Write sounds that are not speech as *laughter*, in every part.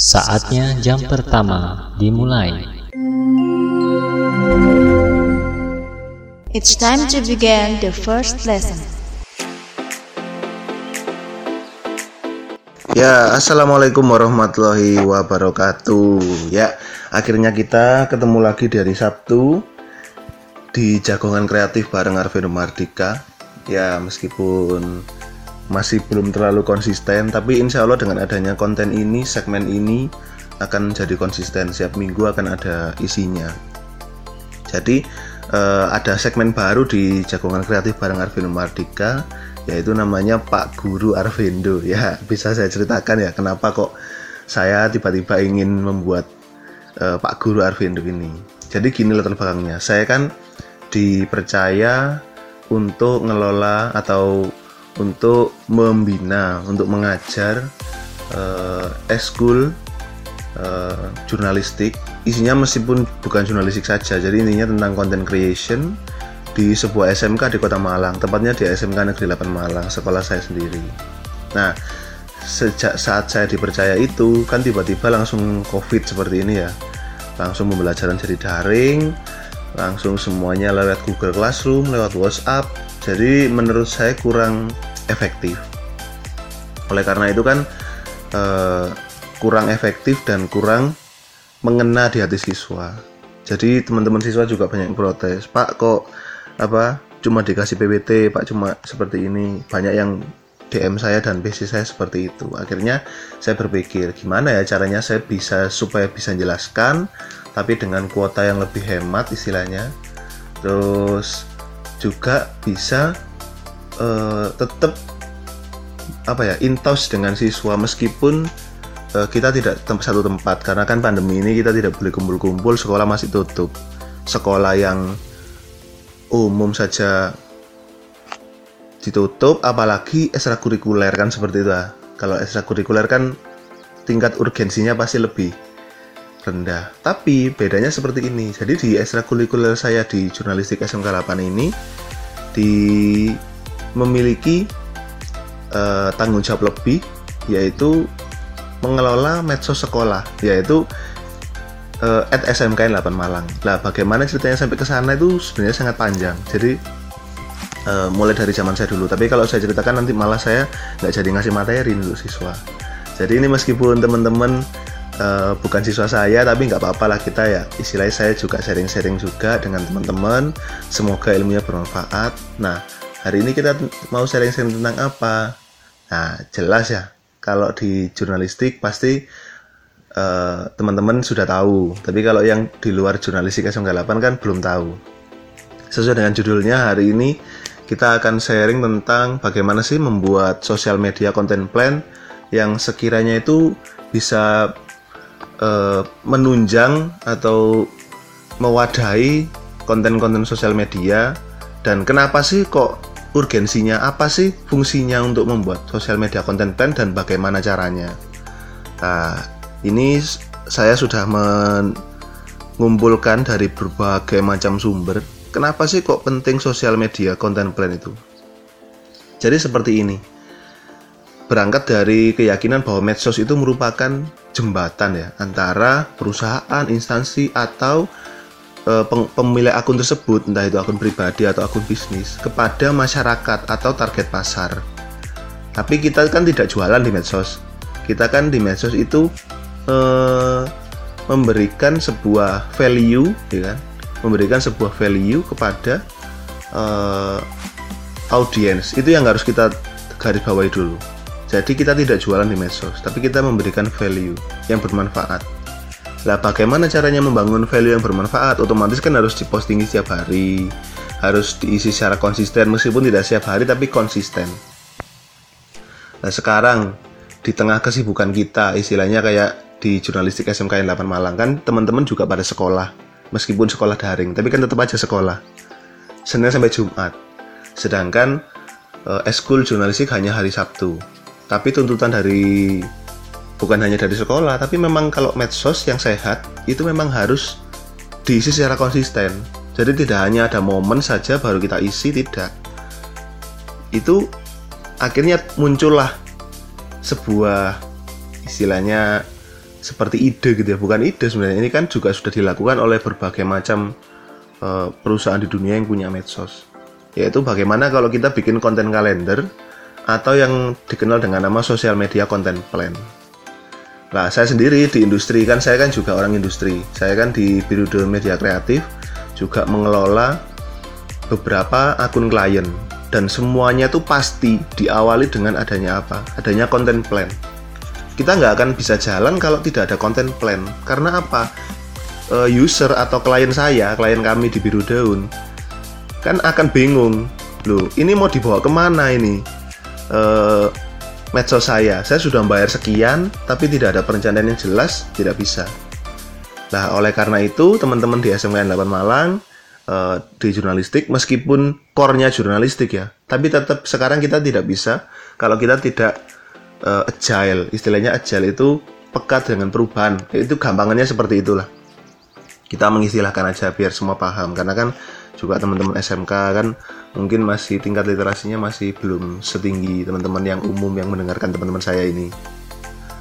Saatnya jam pertama dimulai. It's time to begin the first lesson. Ya, assalamualaikum warahmatullahi wabarakatuh. Ya, akhirnya kita ketemu lagi dari Sabtu di Jagongan Kreatif bareng Arvin Mardika. Ya, meskipun masih belum terlalu konsisten, tapi insya Allah dengan adanya konten ini, segmen ini akan jadi konsisten. Setiap minggu akan ada isinya. Jadi eh, ada segmen baru di Jagongan Kreatif bareng Arvin Mardika yaitu namanya Pak Guru Arvindo ya bisa saya ceritakan ya kenapa kok saya tiba-tiba ingin membuat uh, Pak Guru Arvindo ini jadi gini latar belakangnya saya kan dipercaya untuk ngelola atau untuk membina untuk mengajar uh, eskul uh, jurnalistik isinya meskipun bukan jurnalistik saja jadi intinya tentang content creation di sebuah SMK di Kota Malang, tepatnya di SMK Negeri 8 Malang, sekolah saya sendiri. Nah, sejak saat saya dipercaya itu, kan tiba-tiba langsung COVID seperti ini ya. Langsung pembelajaran jadi daring, langsung semuanya lewat Google Classroom, lewat WhatsApp. Jadi menurut saya kurang efektif. Oleh karena itu kan eh, kurang efektif dan kurang mengena di hati siswa. Jadi teman-teman siswa juga banyak yang protes, Pak kok apa cuma dikasih PPT Pak cuma seperti ini banyak yang DM saya dan PC saya seperti itu akhirnya saya berpikir gimana ya caranya saya bisa supaya bisa jelaskan tapi dengan kuota yang lebih hemat istilahnya terus juga bisa uh, tetap apa ya intos dengan siswa meskipun uh, kita tidak tem satu tempat. Karena kan pandemi ini kita tidak boleh kumpul-kumpul sekolah masih tutup. Sekolah yang umum saja ditutup apalagi ekstrakurikuler kan seperti itu lah kalau ekstrakurikuler kan tingkat urgensinya pasti lebih rendah. Tapi bedanya seperti ini. Jadi di ekstrakurikuler saya di jurnalistik SMK 8 ini di memiliki uh, tanggung jawab lebih yaitu mengelola medsos sekolah yaitu uh, at SMK 8 Malang. Lah bagaimana ceritanya sampai ke sana itu sebenarnya sangat panjang. Jadi uh, mulai dari zaman saya dulu. Tapi kalau saya ceritakan nanti malah saya nggak jadi ngasih materi untuk siswa. Jadi ini meskipun teman-teman uh, bukan siswa saya, tapi nggak apa-apa lah kita ya. Istilahnya saya juga sharing-sharing juga dengan teman-teman. Semoga ilmunya bermanfaat. Nah hari ini kita mau sharing-sharing tentang apa? Nah jelas ya. Kalau di jurnalistik pasti eh, teman-teman sudah tahu. Tapi kalau yang di luar jurnalistik SMK 8 kan belum tahu. Sesuai dengan judulnya hari ini kita akan sharing tentang bagaimana sih membuat sosial media content plan yang sekiranya itu bisa uh, menunjang atau mewadahi konten-konten sosial media dan kenapa sih kok urgensinya apa sih fungsinya untuk membuat sosial media content plan dan bagaimana caranya. Nah, ini saya sudah mengumpulkan dari berbagai macam sumber. Kenapa sih kok penting sosial media content plan itu? Jadi seperti ini. Berangkat dari keyakinan bahwa medsos itu merupakan jembatan ya antara perusahaan, instansi atau e, pemilik akun tersebut, entah itu akun pribadi atau akun bisnis, kepada masyarakat atau target pasar. Tapi kita kan tidak jualan di medsos. Kita kan di medsos itu uh, memberikan sebuah value ya kan memberikan sebuah value kepada uh, audiens itu yang harus kita garis bawahi dulu jadi kita tidak jualan di medsos tapi kita memberikan value yang bermanfaat lah bagaimana caranya membangun value yang bermanfaat? Otomatis kan harus diposting setiap hari harus diisi secara konsisten meskipun tidak setiap hari tapi konsisten. Nah sekarang di tengah kesibukan kita istilahnya kayak di jurnalistik SMK 8 Malang kan teman-teman juga pada sekolah meskipun sekolah daring tapi kan tetap aja sekolah Senin sampai Jumat. Sedangkan uh, eskul jurnalistik hanya hari Sabtu. Tapi tuntutan dari bukan hanya dari sekolah tapi memang kalau medsos yang sehat itu memang harus diisi secara konsisten. Jadi tidak hanya ada momen saja baru kita isi tidak. Itu akhirnya muncullah sebuah istilahnya seperti ide gitu ya. Bukan ide sebenarnya ini kan juga sudah dilakukan oleh berbagai macam eh, perusahaan di dunia yang punya medsos. Yaitu bagaimana kalau kita bikin konten kalender atau yang dikenal dengan nama sosial media content plan Nah, saya sendiri di industri kan saya kan juga orang industri. Saya kan di Birudo Media Kreatif juga mengelola beberapa akun klien dan semuanya tuh pasti diawali dengan adanya apa? Adanya content plan. Kita nggak akan bisa jalan kalau tidak ada content plan. Karena apa? Eh, user atau klien saya, klien kami di Biru Daun, kan akan bingung. Loh, ini mau dibawa ke mana ini? Eh, medsos saya. Saya sudah membayar sekian, tapi tidak ada perencanaan yang jelas, tidak bisa. Nah, oleh karena itu, teman-teman di SMKN 8 Malang, eh, di jurnalistik, meskipun core-nya jurnalistik ya, tapi tetap sekarang kita tidak bisa kalau kita tidak eh, agile. Istilahnya agile itu pekat dengan perubahan. Itu gampangannya seperti itulah. Kita mengistilahkan aja biar semua paham, karena kan juga teman-teman SMK kan mungkin masih tingkat literasinya masih belum setinggi teman-teman yang umum yang mendengarkan teman-teman saya ini.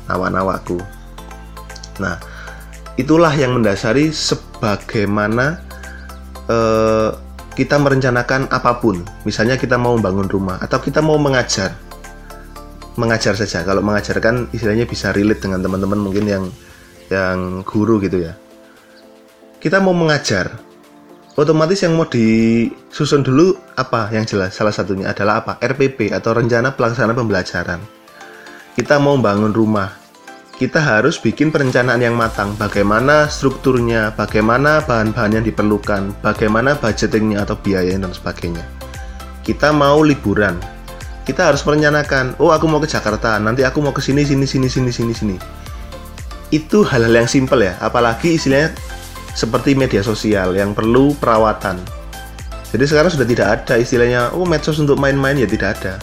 Awak-awakku. Nah itulah yang mendasari sebagaimana eh, kita merencanakan apa pun. Misalnya kita mau membangun rumah atau kita mau mengajar. Mengajar saja. Kalau mengajarkan istilahnya bisa relate dengan teman-teman mungkin yang yang guru gitu ya. Kita mau mengajar otomatis yang mau disusun dulu apa yang jelas? Salah satunya adalah apa? RPP atau rencana pelaksanaan pembelajaran. Kita mau bangun rumah. Kita harus bikin perencanaan yang matang. Bagaimana strukturnya? Bagaimana bahan-bahan yang diperlukan? Bagaimana budgetingnya atau biaya dan sebagainya? Kita mau liburan. Kita harus merencanakan oh aku mau ke Jakarta. Nanti aku mau ke sini sini sini sini sini sini. Itu hal-hal yang simpel ya. Apalagi istilahnya seperti media sosial yang perlu perawatan. Jadi sekarang sudah tidak ada istilahnya, oh medsos untuk main-main ya tidak ada.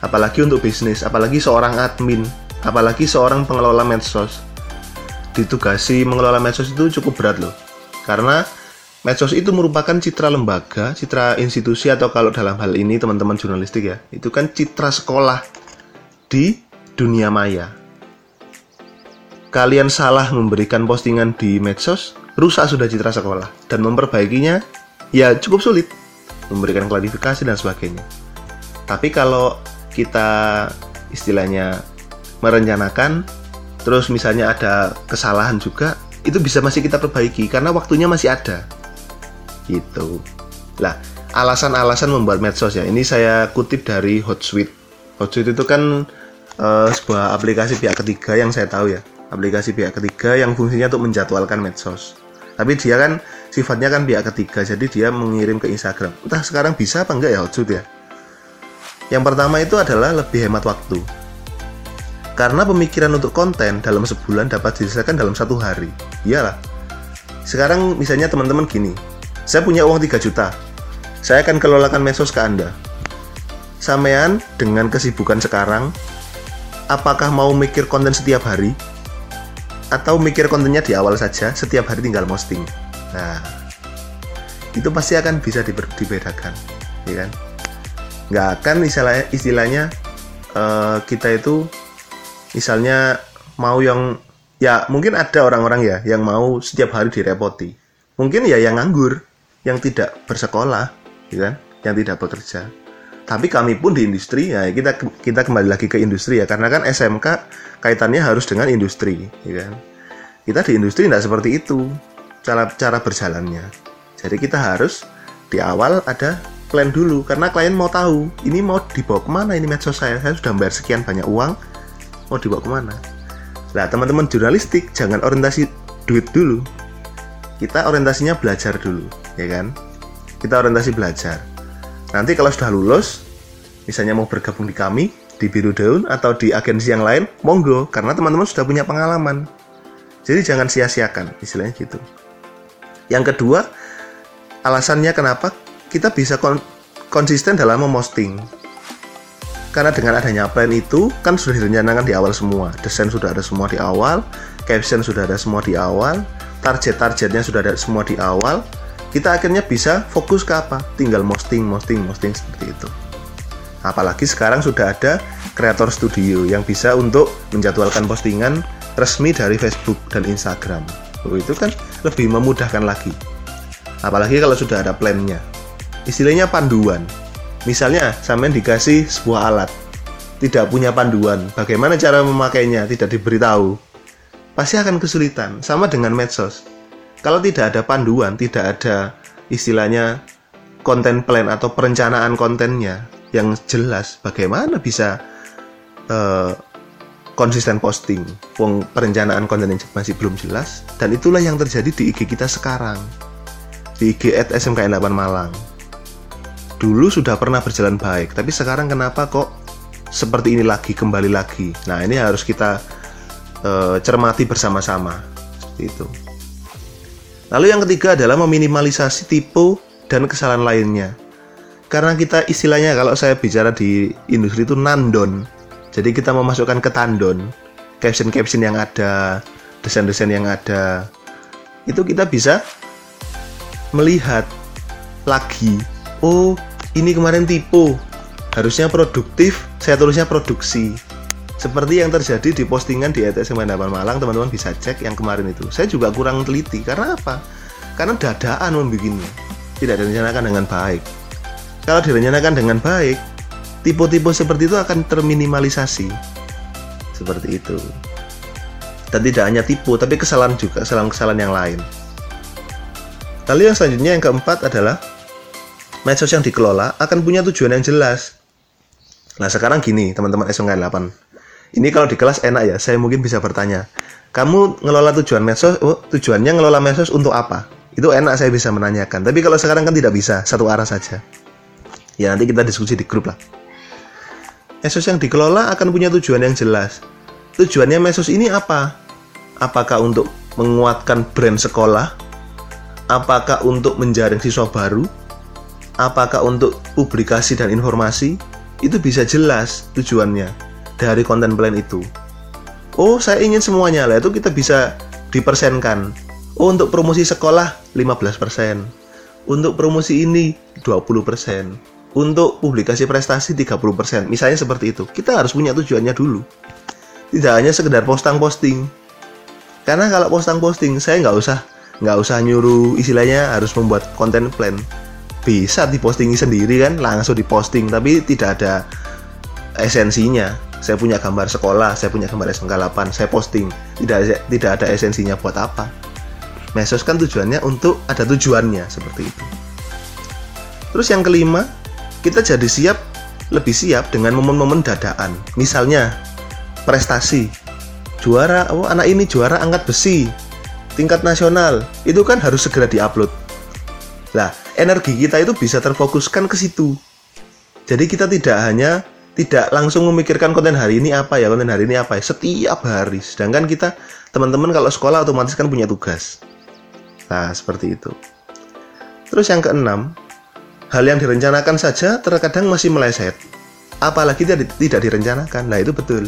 Apalagi untuk bisnis, apalagi seorang admin, apalagi seorang pengelola medsos. Ditugasi mengelola medsos itu cukup berat loh. Karena medsos itu merupakan citra lembaga, citra institusi atau kalau dalam hal ini teman-teman jurnalistik ya, itu kan citra sekolah di dunia maya. Kalian salah memberikan postingan di medsos, rusak sudah citra sekolah dan memperbaikinya ya cukup sulit memberikan klarifikasi dan sebagainya. Tapi kalau kita istilahnya merencanakan terus misalnya ada kesalahan juga itu bisa masih kita perbaiki karena waktunya masih ada. Gitu. Lah alasan-alasan membuat medsos ya ini saya kutip dari Hotsuite Hotsuite itu kan uh, sebuah aplikasi pihak ketiga yang saya tahu ya. Aplikasi pihak ketiga yang fungsinya untuk menjadwalkan medsos tapi dia kan sifatnya kan pihak ketiga jadi dia mengirim ke Instagram. Entah sekarang bisa apa enggak ya Hotsuite ya? Yang pertama itu adalah lebih hemat waktu. Karena pemikiran untuk konten dalam sebulan dapat diselesaikan dalam satu hari. Iyalah. Sekarang misalnya teman-teman gini saya punya uang 3 juta. Saya akan kelolakan medsos ke anda. Samean dengan kesibukan sekarang apakah mau mikir konten setiap hari atau mikir kontennya di awal saja setiap hari tinggal posting. Nah itu pasti akan bisa dibedakan ya kan? Nggak akan istilahnya istilahnya uh, kita itu misalnya mau yang ya mungkin ada orang-orang ya yang mau setiap hari direpoti. Mungkin ya yang nganggur yang tidak bersekolah ya kan? Yang tidak bekerja tapi kami pun di industri ya kita kita kembali lagi ke industri ya karena kan SMK kaitannya harus dengan industri, ya kan? Kita di industri tidak seperti itu cara cara berjalannya. Jadi kita harus di awal ada plan dulu karena klien mau tahu ini mau dibawa ke mana ini medsos saya? Saya sudah bayar sekian banyak uang mau dibawa ke mana? Nah teman-teman jurnalistik jangan orientasi duit dulu. Kita orientasinya belajar dulu ya kan? Kita orientasi belajar nanti kalau sudah lulus misalnya mau bergabung di kami di biru daun atau di agensi yang lain, monggo karena teman-teman sudah punya pengalaman. Jadi jangan sia-siakan, istilahnya gitu. Yang kedua, alasannya kenapa kita bisa kon konsisten dalam memosting. Karena dengan adanya plan itu kan sudah direncanakan di awal semua. Desain sudah ada semua di awal, caption sudah ada semua di awal, target-targetnya sudah ada semua di awal. Kita akhirnya bisa fokus ke apa? Tinggal posting, posting, posting seperti itu. Apalagi sekarang sudah ada kreator studio yang bisa untuk menjadwalkan postingan resmi dari Facebook dan Instagram. Oh, itu kan lebih memudahkan lagi. Apalagi kalau sudah ada plannya. Istilahnya panduan. Misalnya, sampean dikasih sebuah alat, tidak punya panduan, bagaimana cara memakainya, tidak diberitahu, pasti akan kesulitan. Sama dengan medsos. Kalau tidak ada panduan, tidak ada istilahnya konten plan atau perencanaan kontennya yang jelas, bagaimana bisa uh, konsisten posting, Wong perencanaan konten yang masih belum jelas, dan itulah yang terjadi di IG kita sekarang, di IG at SMKN 8 Malang. Dulu sudah pernah berjalan baik, tapi sekarang kenapa kok seperti ini lagi, kembali lagi? Nah ini harus kita uh, cermati bersama-sama, itu. Lalu yang ketiga adalah meminimalisasi tipe dan kesalahan lainnya. Karena kita istilahnya kalau saya bicara di industri itu nandon, jadi kita memasukkan ke tandon caption-caption yang ada, desain-desain yang ada. Itu kita bisa melihat lagi, oh ini kemarin tipe, harusnya produktif, saya tulisnya produksi. Seperti yang terjadi di postingan di ETS 8 Malang, teman-teman bisa cek yang kemarin itu. Saya juga kurang teliti, karena apa? Karena dadaan membuatnya, tidak direncanakan dengan baik. Kalau direncanakan dengan baik, tipe-tipe seperti itu akan terminimalisasi seperti itu dan tidak hanya tipe tapi kesalahan juga kesalahan-kesalahan yang lain lalu yang selanjutnya yang keempat adalah medsos yang dikelola akan punya tujuan yang jelas nah sekarang gini teman-teman SMK 8 ini kalau di kelas enak ya saya mungkin bisa bertanya kamu ngelola tujuan medsos oh, tujuannya ngelola medsos untuk apa itu enak saya bisa menanyakan tapi kalau sekarang kan tidak bisa satu arah saja ya nanti kita diskusi di grup lah Mesos yang dikelola akan punya tujuan yang jelas. Tujuannya Mesos ini apa? Apakah untuk menguatkan brand sekolah? Apakah untuk menjaring siswa baru? Apakah untuk publikasi dan informasi? Itu bisa jelas tujuannya dari konten plan itu. Oh, saya ingin semuanya lah. Itu kita bisa dipersenkan. Oh, untuk promosi sekolah 15%. Untuk promosi ini 20% untuk publikasi prestasi 30%. Misalnya seperti itu. Kita harus punya tujuannya dulu. Tidak hanya sekedar posting-posting. Karena kalau posting-posting, saya nggak usah nggak usah nyuruh istilahnya harus membuat konten plan. Bisa dipostingi sendiri kan, langsung diposting, tapi tidak ada esensinya. Saya punya gambar sekolah, saya punya gambar SMK 8, saya posting. Tidak tidak ada esensinya buat apa. Mesos kan tujuannya untuk ada tujuannya seperti itu. Terus yang kelima, kita jadi siap lebih siap dengan momen-momen dadaan. Misalnya prestasi. Juara, oh anak ini juara angkat besi tingkat nasional. Itu kan harus segera diupload. Lah, energi kita itu bisa terfokuskan ke situ. Jadi kita tidak hanya tidak langsung memikirkan konten hari ini apa ya, konten hari ini apa ya, setiap hari. Sedangkan kita teman-teman kalau sekolah otomatis kan punya tugas. Nah, seperti itu. Terus yang keenam, hal yang direncanakan saja terkadang masih meleset apalagi tidak, tidak direncanakan nah itu betul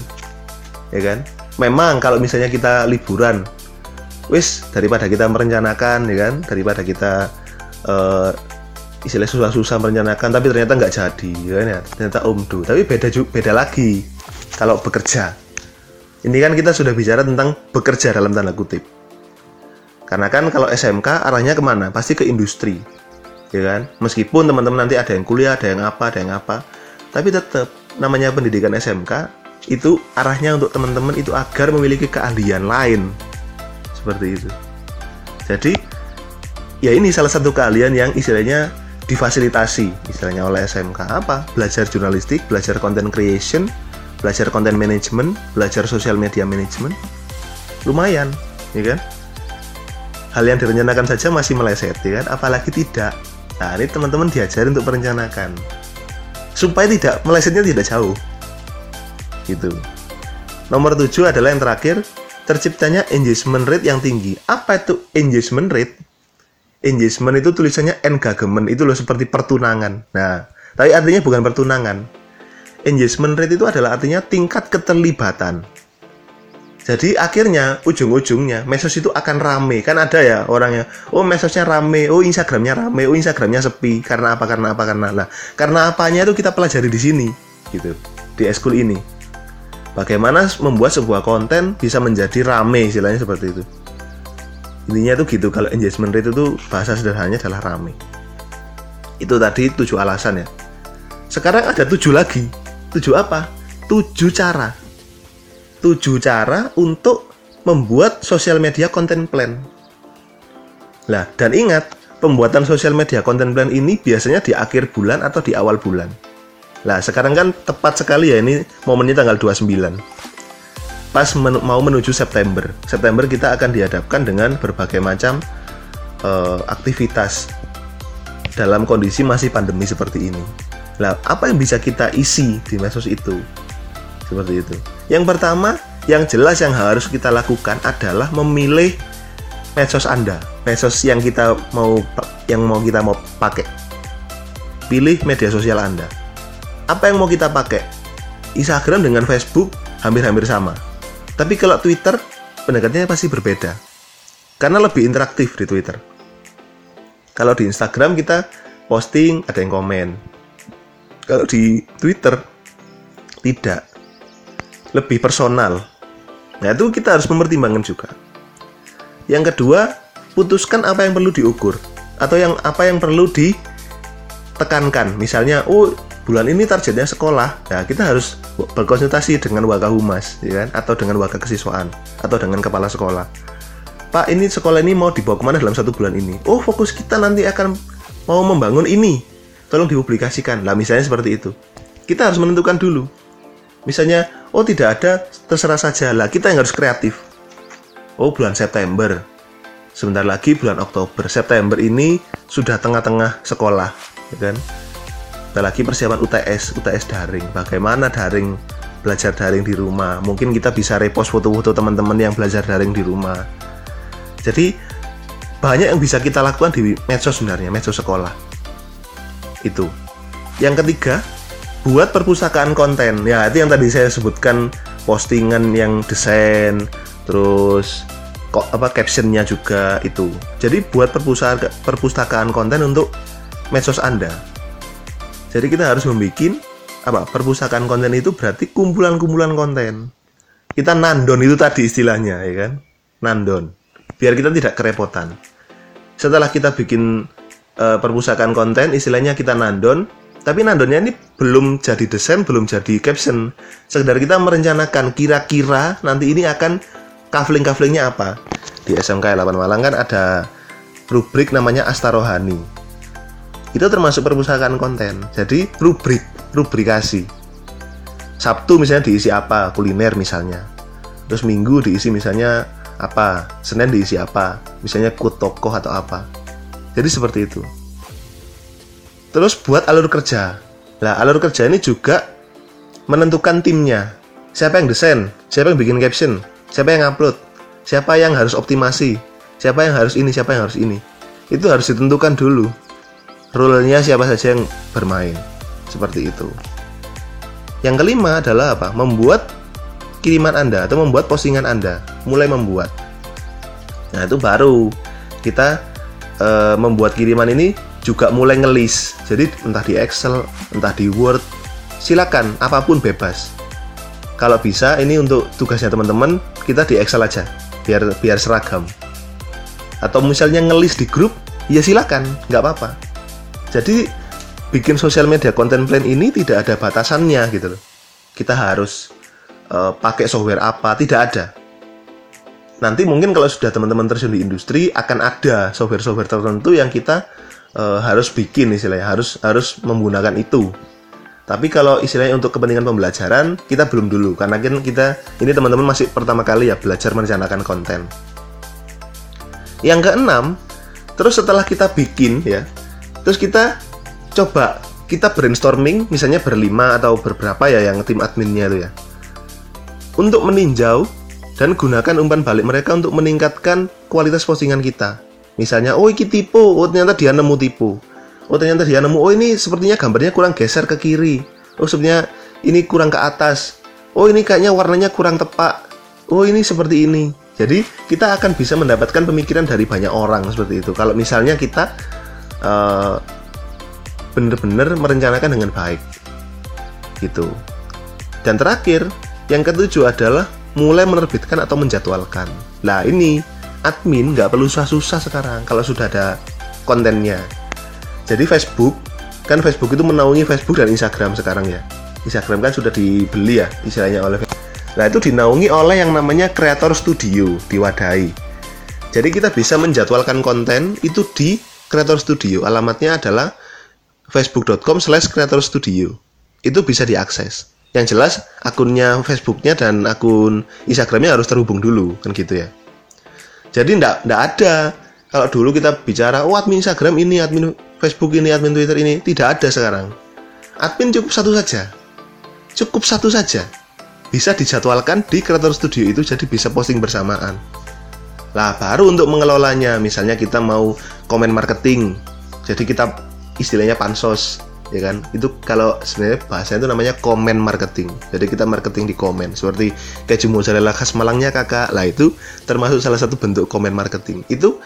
ya kan memang kalau misalnya kita liburan wis daripada kita merencanakan ya kan daripada kita uh, istilah susah-susah merencanakan tapi ternyata nggak jadi ya kan ya? Ternyata umdu. Tapi beda beda lagi kalau bekerja. Ini kan kita sudah bicara tentang bekerja dalam tanda kutip. Karena kan kalau SMK arahnya ke mana? Pasti ke industri ya kan? Meskipun teman-teman nanti ada yang kuliah ada yang apa ada yang apa. Tapi tetap namanya pendidikan SMK itu arahnya untuk teman-teman itu agar memiliki keahlian lain. Seperti itu. Jadi ya ini salah satu keahlian yang istilahnya difasilitasi istilahnya oleh SMK apa belajar jurnalistik belajar content creation belajar content management belajar social media management lumayan ya kan hal yang direncanakan saja masih meleset ya kan apalagi tidak Nah, ini teman-teman diajari untuk merencanakan supaya tidak melesetnya tidak jauh. Gitu. Nomor 7 adalah yang terakhir, terciptanya engagement rate yang tinggi. Apa itu engagement rate? Engagement itu tulisannya engagement, itu loh seperti pertunangan. Nah, tapi artinya bukan pertunangan. Engagement rate itu adalah artinya tingkat keterlibatan. Jadi akhirnya ujung-ujungnya mesos itu akan rame kan ada ya orangnya oh mesosnya rame oh instagramnya rame oh instagramnya sepi karena apa karena apa karena lah karena apanya itu kita pelajari di sini gitu di eskul ini bagaimana membuat sebuah konten bisa menjadi rame istilahnya seperti itu intinya itu gitu kalau engagement rate itu bahasa sederhananya adalah rame. Itu tadi tujuh alasan ya. Sekarang ada tujuh lagi. Tujuh apa? Tujuh cara. Tujuh cara untuk membuat sosial media content plan. Lah dan ingat pembuatan sosial media content plan ini biasanya di akhir bulan atau di awal bulan. Nah, sekarang kan tepat sekali ya ini momennya tanggal 29. Pas men mau menuju September. September kita akan dihadapkan dengan berbagai macam uh, aktivitas dalam kondisi masih pandemi seperti ini. Nah, apa yang bisa kita isi di medsos itu? Seperti itu. Yang pertama, yang jelas yang harus kita lakukan adalah memilih medsos Anda, medsos yang kita mau yang mau kita mau pakai. Pilih media sosial Anda apa yang mau kita pakai? Instagram dengan Facebook hampir-hampir sama. Tapi kalau Twitter, pendekatannya pasti berbeda. Karena lebih interaktif di Twitter. Kalau di Instagram kita posting, ada yang komen. Kalau di Twitter, tidak. Lebih personal. Nah itu kita harus mempertimbangkan juga. Yang kedua, putuskan apa yang perlu diukur. Atau yang apa yang perlu ditekankan. Misalnya, oh bulan ini targetnya sekolah. Ya kita harus berkonsultasi dengan humas ya kan? Atau dengan wakil kesiswaan atau dengan kepala sekolah. Pak ini sekolah ini mau dibawa ke mana dalam satu bulan ini? Oh fokus kita nanti akan mau membangun ini. Tolong dipublikasikan. Lah misalnya seperti itu. Kita harus menentukan dulu. Misalnya oh tidak ada terserah saja. Lah kita yang harus kreatif. Oh bulan September. Sebentar lagi bulan Oktober. September ini sudah tengah-tengah sekolah ya kan ada lagi persiapan UTS, UTS daring. Bagaimana daring belajar daring di rumah? Mungkin kita bisa repost foto-foto teman-teman yang belajar daring di rumah. Jadi banyak yang bisa kita lakukan di medsos sebenarnya, medsos sekolah. Itu. Yang ketiga, buat perpustakaan konten. Ya, itu yang tadi saya sebutkan postingan yang desain, terus kok apa captionnya juga itu. Jadi buat perpustakaan perpustakaan konten untuk medsos Anda jadi kita harus membuat apa perpustakaan konten itu berarti kumpulan-kumpulan konten. Kita nandon itu tadi istilahnya ya kan, nandon. Biar kita tidak kerepotan. Setelah kita bikin uh, perpustakaan konten, istilahnya kita nandon, tapi nandonnya ini belum jadi desain, belum jadi caption. Sekedar kita merencanakan kira-kira nanti ini akan kafling-kaflingnya apa. Di SMK 8 Malang kan ada rubrik namanya Astarohani itu termasuk perpustakaan konten. Jadi rubrik rubrikasi. Sabtu misalnya diisi apa kuliner misalnya. Terus Minggu diisi misalnya apa Senin diisi apa misalnya kut tokoh atau apa. Jadi seperti itu. Terus buat alur kerja. Lah alur kerja ini juga menentukan timnya. Siapa yang desain siapa yang bikin caption siapa yang upload siapa yang harus optimasi siapa yang harus ini siapa yang harus ini. Itu harus ditentukan dulu rule-nya siapa saja yang bermain. Seperti itu. Yang kelima adalah apa? Membuat kiriman Anda atau membuat postingan Anda. Mulai membuat. Nah, itu baru kita e, membuat kiriman ini juga mulai ngelis. Jadi entah di Excel, entah di Word, silakan apa pun bebas. Kalau bisa ini untuk tugasnya teman-teman kita di Excel aja biar biar seragam. Atau misalnya ngelis di grup, ya silakan, nggak apa-apa jadi bikin sosial media content plan ini tidak ada batasannya gitu loh. Kita harus uh, pakai software apa, tidak ada. Nanti mungkin kalau sudah teman-teman terjun di industri akan ada software-software tertentu yang kita uh, harus bikin istilahnya, harus harus menggunakan itu. Tapi kalau istilahnya untuk kepentingan pembelajaran kita belum dulu karena kan kita ini teman-teman masih pertama kali ya belajar merencanakan konten. Yang keenam, terus setelah kita bikin ya, terus kita coba kita brainstorming misalnya berlima atau berberapa ya yang tim adminnya itu ya. Untuk meninjau dan gunakan umpan balik mereka untuk meningkatkan kualitas postingan kita. Misalnya oh ini tipu oh ternyata dia nemu tipu. Oh ternyata dia nemu oh ini sepertinya gambarnya kurang geser ke kiri. Oh sebenarnya ini kurang ke atas. Oh ini kayaknya warnanya kurang tepat oh ini seperti ini. Jadi kita akan bisa mendapatkan pemikiran dari banyak orang seperti itu. Kalau misalnya kita uh, benar-benar merencanakan dengan baik gitu dan terakhir Yang ketujuh adalah mulai menerbitkan atau menjadwalkan. Nah ini admin nggak perlu susah-susah sekarang kalau sudah ada kontennya. Jadi Facebook kan Facebook itu menaungi Facebook dan Instagram sekarang ya. Instagram kan sudah dibeli ya istilahnya oleh Nah itu dinaungi oleh yang namanya Creator Studio diwadahi. Jadi kita bisa menjadwalkan konten itu di Creator Studio. Alamatnya adalah facebook.com slash creator studio. Itu bisa diakses. Yang jelas akunnya Facebooknya dan akun Instagramnya harus terhubung dulu kan gitu ya. Jadi ndak ndak ada kalau dulu kita bicara oh admin Instagram ini, admin Facebook ini, admin Twitter ini tidak ada sekarang. Admin cukup satu saja. Cukup satu saja. Bisa dijadwalkan di Creator Studio itu jadi bisa posting bersamaan. Lah baru untuk mengelolanya misalnya kita mau komen marketing. Jadi kita istilahnya pansos ya kan? Itu kalau sebenarnya bahasa itu namanya komen marketing. Jadi kita marketing di komen. Seperti keju mozzarella khas Malangnya kakak. Lah itu termasuk salah satu bentuk komen marketing. Itu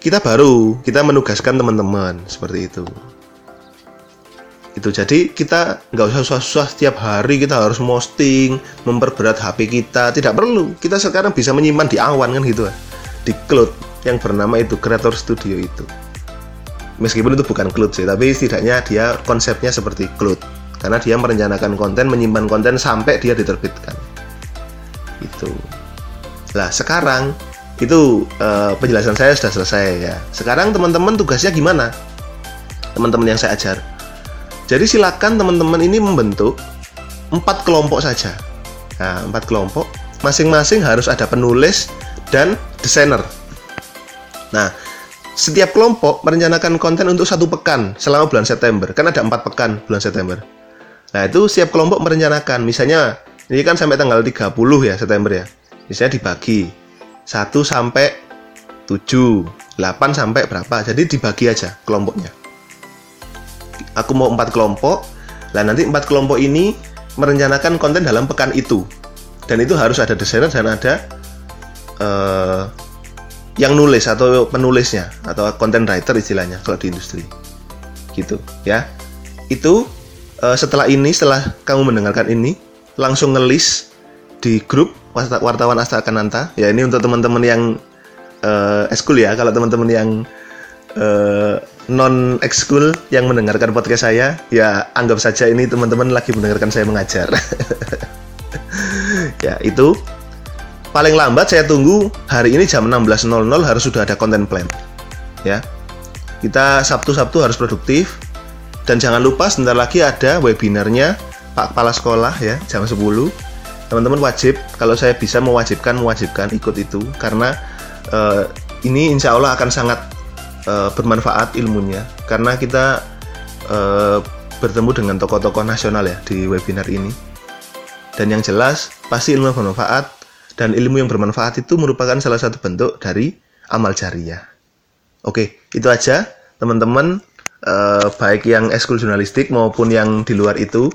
kita baru kita menugaskan teman-teman seperti itu. Itu. Jadi kita nggak usah susah-susah setiap hari kita harus posting memperberat HP kita. Tidak perlu. Kita sekarang bisa menyimpan di awan kan gitu di cloud yang bernama itu Creator Studio itu. Meskipun itu bukan cloud sih tapi setidaknya dia konsepnya seperti cloud. Karena dia merencanakan konten menyimpan konten sampai dia diterbitkan. Itu lah sekarang itu uh, penjelasan saya sudah selesai ya. Sekarang teman-teman tugasnya gimana? Teman-teman yang saya ajar. Jadi silakan teman-teman ini membentuk empat kelompok saja. Nah, empat kelompok, masing-masing harus ada penulis dan desainer. Nah, setiap kelompok merencanakan konten untuk satu pekan selama bulan September. Kan ada empat pekan bulan September. Nah, itu setiap kelompok merencanakan. Misalnya, ini kan sampai tanggal 30 ya September ya. Misalnya dibagi 1 sampai 7, 8 sampai berapa. Jadi dibagi aja kelompoknya aku mau empat kelompok lah nanti empat kelompok ini merencanakan konten dalam pekan itu dan itu harus ada desainer dan ada uh, yang nulis atau penulisnya atau content writer istilahnya kalau di industri. Gitu ya. Itu uh, setelah ini setelah kamu mendengarkan ini langsung ngelis di grup wartawan Kananta ya ini untuk teman-teman yang uh, eskul ya. Kalau teman-teman yang uh, non ekskul yang mendengarkan podcast saya, ya anggap saja ini teman-teman lagi mendengarkan saya mengajar. *laughs* ya, itu paling lambat saya tunggu hari ini jam 16.00 harus sudah ada konten plan. Ya. Kita Sabtu-Sabtu harus produktif dan jangan lupa sebentar lagi ada webinarnya Pak Kepala Sekolah ya, jam 10. Teman-teman wajib kalau saya bisa mewajibkan mewajibkan ikut itu karena uh, ini insya Allah akan sangat uh, bermanfaat ilmunya karena kita uh, bertemu dengan tokoh-tokoh nasional ya di webinar ini. Dan yang jelas pasti ilmu bermanfaat dan ilmu yang bermanfaat itu merupakan salah satu bentuk dari amal jariah. Oke, itu aja teman-teman uh, baik yang eskul jurnalistik maupun yang di luar itu.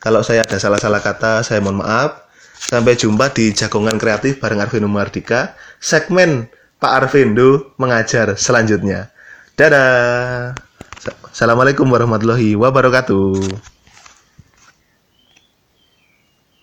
Kalau saya ada salah-salah kata, saya mohon maaf. Sampai jumpa di Jagongan Kreatif bareng Arvino Mardika, segmen Pak Arvindo mengajar selanjutnya. Dadah. Assalamualaikum warahmatullahi wabarakatuh.